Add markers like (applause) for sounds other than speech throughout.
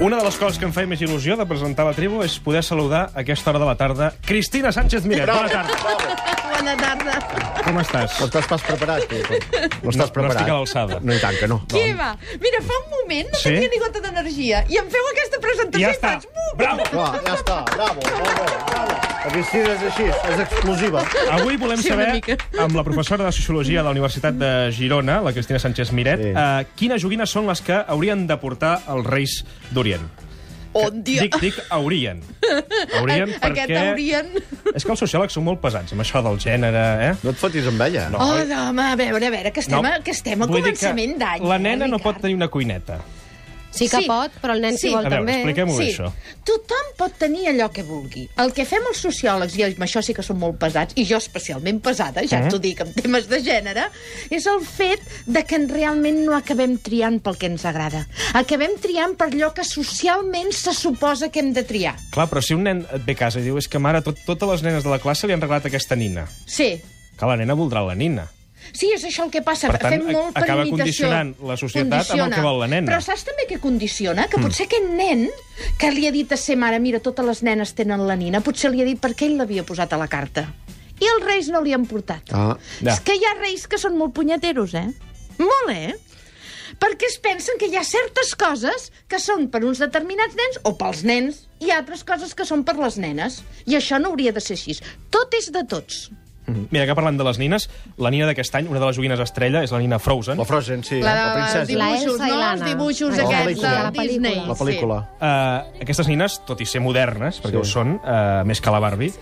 Una de les coses que em fa més il·lusió de presentar la tribu és poder saludar a aquesta hora de la tarda Cristina Sánchez Miret. Bona tarda. Bona tarda. Com estàs? No estàs pas preparat, tu. No estàs No, no preparat. estic a l'alçada. No, i tant que no. Què va? Mira, fa un moment no Sí? tenia ni gota d'energia i em feu aquesta presentació Ja i està. faig... "Uh, Bravo. Va, ja està. Bravo, bé. Bravo. Cristina és així, és explosiva. Avui volem Sí, saber, amb la professora de Sociologia de la Universitat de Girona, la Cristina Sánchez Miret, Sí. eh, quines joguines són les que haurien de portar els Reis d'Orient? On dia... Dic, dic haurien. Haurien perquè... Aquest haurien... És que els sociòlegs són molt pesats amb això del gènere, eh? No et fotis amb ella. No. Oh, home, a veure, a veure, que estem, a, que estem a vull començament d'any. La eh, nena no Ricard? pot tenir una cuineta. Sí que Sí. pot, però el nen Sí. si vol A veure, també. expliquem-ho bé, Sí, això. tothom pot tenir allò que vulgui. El que fem els sociòlegs, i amb això sí que som molt pesats, i jo especialment pesada, ja Mhm. t'ho dic, en temes de gènere, és el fet de que realment no acabem triant pel que ens agrada. Acabem triant per allò que socialment se suposa que hem de triar. Clar, però si un nen et ve a casa i diu és que mare, tot, totes les nenes de la classe li han regalat aquesta nina. Sí, Que la nena voldrà la nina. Sí, és això el que passa. Per tant, Fem molt per acaba imitació. condicionant la societat amb el que vol la nena. Però saps també què condiciona? Que potser aquest nen que li ha dit a ser mare, mira, totes les nenes tenen la nina, potser li ha dit perquè ell l'havia posat a la carta. I els reis no li han portat. Ah, Ja. És que hi ha reis que són molt punyeteros, eh? Molt, eh? Perquè es pensen que hi ha certes coses que són per uns determinats nens o pels nens i altres coses que són per les nenes. I això no hauria de ser així. Tot és de tots. Mhm. Mira, que parlant de les nines, la nina d'aquest any, una de les joguines estrella, és la nina Frozen. la Frozen, sí. La, La, de, princesa. els dibuixos, La no? Els dibuixos La aquests pel·lícula. de La pel·lícula. Disney. La pel·lícula. Uh, aquestes nines, tot i ser modernes, perquè Sí. ho són, uh, més que la Barbie,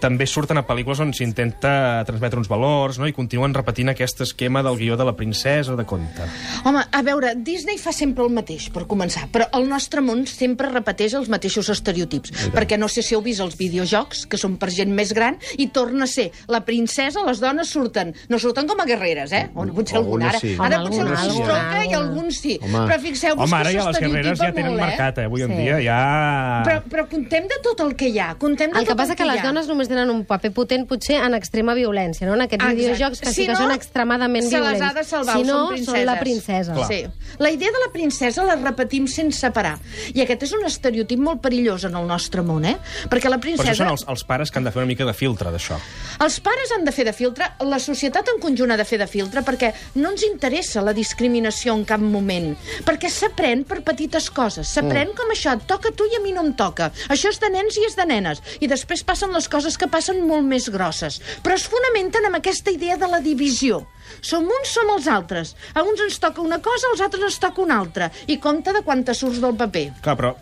també surten a pel·lícules on s'intenta transmetre uns valors, no? i continuen repetint aquest esquema del guió de la princesa de conte. Home, a veure, Disney fa sempre el mateix, per començar, però el nostre món sempre repeteix els mateixos estereotips, perquè no sé si heu vist els videojocs, que són per gent més gran, i torna a ser la princesa, les dones surten, no surten com a guerreres, eh? O no, potser alguna, Algunes ara. sí. Ara Home, potser alguna, alguns alguna, toca i alguna. alguns sí. Home. Però fixeu-vos Home, ara que ja les guerreres ja tenen molt, mercat, eh? Avui en Sí. dia ja... Però, però contem de tot el que hi ha, contem de El que tot passa el que hi les dones només tenen un paper potent potser en extrema violència, no? En aquests Exacte. videojocs que sí Si que no, són extremadament se les violents. ha de salvar, si no, són princeses. són la princesa. Clar. Sí. La idea de la princesa la repetim sense parar. I aquest és un estereotip molt perillós en el nostre món, eh? Perquè la princesa... això són els, els pares que han de fer una mica de filtre d'això. Els pares han de fer de filtre, la societat en conjunt ha de fer de filtre, perquè no ens interessa la discriminació en cap moment. Perquè s'aprèn per petites coses. S'aprèn com això, et toca a tu i a mi no em toca. Això és de nens i és de nenes. I després passen les coses que passen molt més grosses. Però es fonamenten en aquesta idea de la divisió. Som uns, som els altres. A uns ens toca una cosa, als altres ens toca una altra. I compte de quan te surts del paper. Clar, però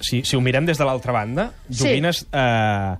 si, si ho mirem des de l'altra banda, Sí. joguines eh,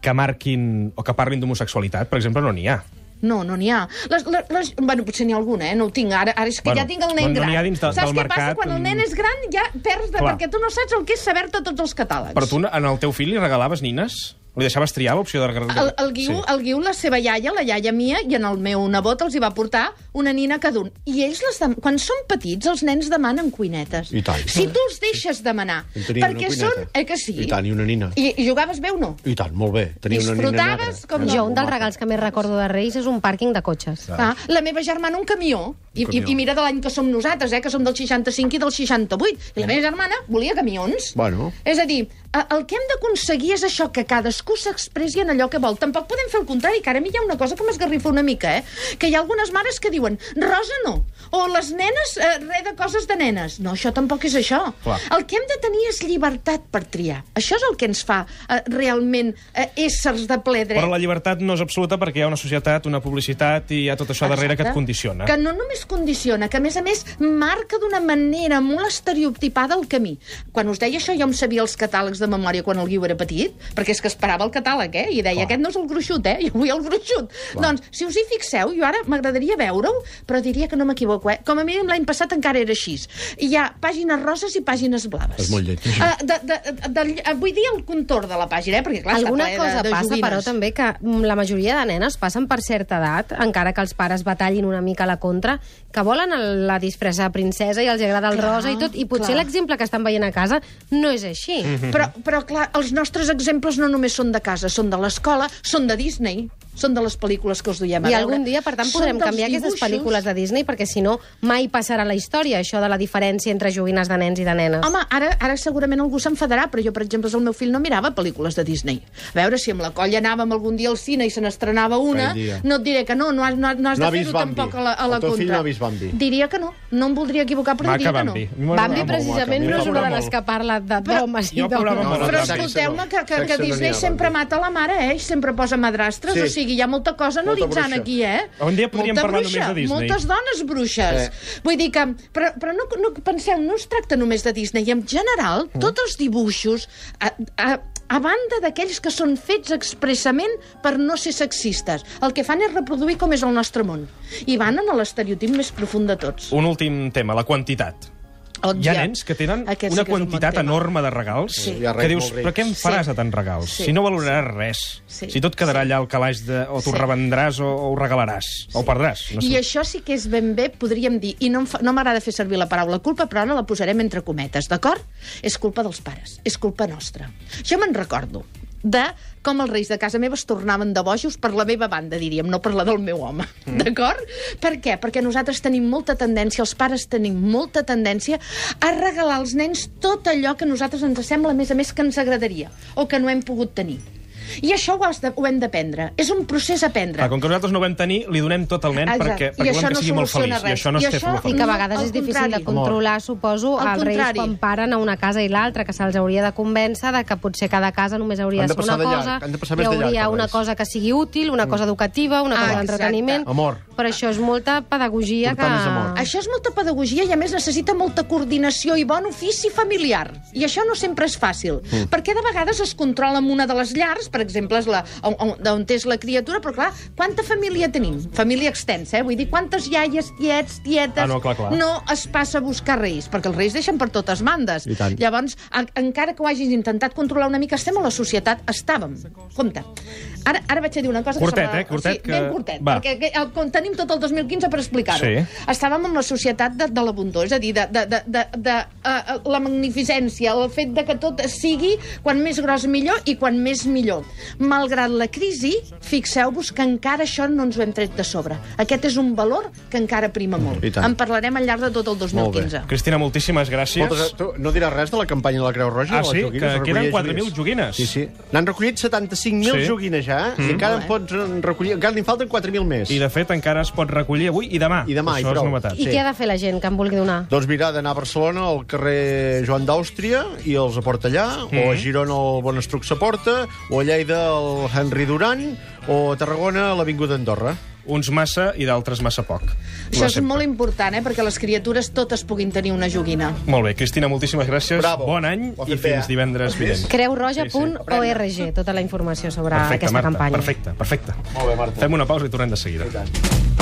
que marquin o que parlin d'homosexualitat, per exemple, no n'hi ha. No, no n'hi ha. Les, les, les, bueno, potser n'hi ha alguna, eh? No ho tinc ara. Ara és que Bueno, ja tinc el nen no- no gran. ha dins de- Saps del què passa? mercat, Quan el nen és gran ja perds de... Clar. Perquè tu no saps el que és saber-te tots els catàlegs. Però tu en el teu fill li regalaves nines? Li deixaves triar l'opció de... de... El, el, guiu, Sí. el guiu, la seva iaia, la iaia mia, i en el meu nebot els hi va portar una nina cada un. I ells, les dem... quan són petits, els nens demanen cuinetes. I tant. Si tu els deixes demanar, perquè són... Eh que sí? I tant, i una nina. I, I jugaves bé o no? I tant, molt bé. Tenia una nina negra. Com Jo, un dels regals que més recordo de Reis és un pàrquing de cotxes. Ah, la meva germana un camió. I, i, I mira de l'any que som nosaltres, eh, que som del 65 i del 68. I la meva germana volia camions. Bueno. És a dir, el que hem d'aconseguir és això, que cadascú s'expressi en allò que vol. Tampoc podem fer el contrari, que ara a mi hi ha una cosa que m'esgarrifa una mica, eh? Que hi ha algunes mares que diuen, rosa no, o les nenes, eh, res de coses de nenes. No, això tampoc és això. Clar. El que hem de tenir és llibertat per triar. Això és el que ens fa eh, realment eh, éssers de ple dret. Però la llibertat no és absoluta perquè hi ha una societat, una publicitat i hi ha tot això darrere que et Exacte. condiciona. Que no només condiciona, que a més a més marca d'una manera molt estereotipada el camí. Quan us deia això jo em sabia els catàlegs de memòria quan el Guiu era petit, perquè és que esperava el catàleg, eh? I deia, Clar. aquest no és el gruixut, eh? (laughs) Jo vull el gruixut. Doncs, si us hi fixeu, jo ara m'agradaria veure-ho, però diria que no m'equivoco, eh? Com a mínim l'any passat encara era així. Hi ha pàgines roses i pàgines blaves. És molt lleig, això. Uh, de, de, de, de, vull dir el contorn de la pàgina, eh? Perquè, clar, Alguna cosa de, de passa, joguines. però, també, que mm, la majoria de nenes passen per certa edat, encara que els pares batallin una mica a la contra, que volen el- la disfressa de princesa i els agrada el Clar, rosa i tot, i potser l'exemple que estan veient a casa no és així. Mhm. Però, però, clar, els nostres exemples no només són de casa, són de l'escola, són de Disney. Són de les pel·lícules que us duiem a I veure. algun dia, per tant, podrem canviar aquestes dibuixos. pel·lícules de Disney, perquè si no, mai passarà la història, això de la diferència entre joguines de nens i de nenes. Home, ara, ara segurament algú s'enfadarà, però jo, per exemple, el meu fill no mirava pel·lícules de Disney. A veure, si amb la colla anàvem algun dia al cine i se n'estrenava una, no et diré que no, no has, no, has- no has No de fer-ho tampoc a la, a la El teu contra. fill no ha vist Bambi. Diria que no, no em voldria equivocar, però Maca diria que no. Bambi. Bambi, precisament, maca, no és una de les que parla de- d'homes i molt. Però escolteu-me, que, que, que Disney sempre mata la mare, eh? I sempre posa madrastres, Sí. o sigui, hi ha molta cosa Molta analitzant bruixa. aquí, eh? Un dia podríem molta parlar bruixa, només de Disney. Moltes dones bruixes. Eh. Vull dir que... Però, però no, no, penseu, no es tracta només de Disney. En general, Mm. tots els dibuixos, a, a, a banda d'aquells que són fets expressament per no ser sexistes, el que fan és reproduir com és el nostre món. I van en l'estereotip més profund de tots. Un últim tema, la quantitat. Hi ha nens que tenen Aquest sí una que un bon quantitat tema. enorme de regals Sí. Que dius, però què em faràs Sí. de tants regals? Sí. Si no valoraràs res. Sí. Si tot quedarà allà al calaix de... o t'ho Sí. revendràs o, o ho regalaràs. O ho perdràs. No I sé. això sí que és ben bé, podríem dir, i no, fa- no m'agrada fer servir la paraula culpa, però ara la posarem entre cometes, d'acord? És culpa dels pares, és culpa nostra. Jo me'n recordo de com els reis de casa meva es tornaven de bojos per la meva banda, diríem, no per la del meu home. Mm. (laughs) D'acord? Per què? Perquè nosaltres tenim molta tendència, els pares tenim molta tendència a regalar als nens tot allò que nosaltres ens sembla, a més a més, que ens agradaria o que no hem pogut tenir. I això ho, has de, ho hem d'aprendre. És un procés a aprendre. Clar, com que nosaltres no ho vam tenir, li donem tot al nen Exacte. perquè, I perquè volem no que sigui molt feliç. I res. això no I es té això- I que a No, vegades al és difícil contrari. de controlar, suposo, Al als reis quan paren a una casa i l'altra, que se'ls hauria de convèncer de que potser cada casa només hauria de de ser una de cosa, llarg, de passar hi hauria llarg, una els cosa que sigui útil, una cosa educativa, una Ah, cosa d'entreteniment... Amor. Però això és molta pedagogia que... Portar. Això és molta pedagogia i, a més, necessita molta coordinació i bon ofici familiar. I això no sempre és fàcil, mm. perquè de vegades es controla en una de les llars, per exemple, és la, on, on, on és la criatura, però, clar, quanta família tenim? Família extensa, eh? Vull dir, quantes iaies, tiets, tietes... Ah, no, clar, clar. no es passa a buscar reis, perquè els reis deixen per totes bandes. Tant. Llavors, a, encara que ho hagis intentat controlar una mica, estem a la societat, estàvem. Compte. Ara, ara vaig a dir una cosa Curtet, que... eh? Curtet, sí, que- ben curtet, Va. perquè que, el, com tenim tot el 2015 per explicar-ho. Sí. Estàvem en la societat de, de l'abundor, és a dir, de, de, de, de, de uh, la magnificència, el fet de que tot sigui quan més gros millor i quan més millor. Malgrat la crisi, fixeu-vos que encara això no ens ho hem tret de sobre. Aquest és un valor que encara prima molt. I. En parlarem al llarg de tot el 2015. Cristina, moltíssimes gràcies. Moltes, tu no diràs res de la campanya de la Creu Roja? Ah, de les sí? Que De queden recollir 4.000 joguines. Sí, sí. N'han recollit 75.000 Sí. joguines ja, mm. i encara en pots recollir... Encara n'hi falten 4.000 més. I, de fet, encara es pot recollir avui i demà. I demà, i Això és prou. novetat. I Sí. què ha de fer la gent que en vulgui donar? Doncs mira, d'anar a Barcelona al carrer Joan d'Àustria i els aporta allà, mm. o a Girona el Bonestruc s'aporta, o a Lleida el Henry Duran, o a Tarragona a l'Avinguda Andorra. Uns massa i d'altres massa poc. Això és sempre. molt important, eh? perquè les criatures totes puguin tenir una joguina. Molt bé, Cristina, moltíssimes gràcies. Bravo. Bon any Ho i fins eh? divendres vinent. Creuroja.org, tota la informació sobre Perfecte, aquesta Marta, campanya. perfecte, perfecte. Molt bé, Marta. Fem una pausa i tornem de seguida. I tant.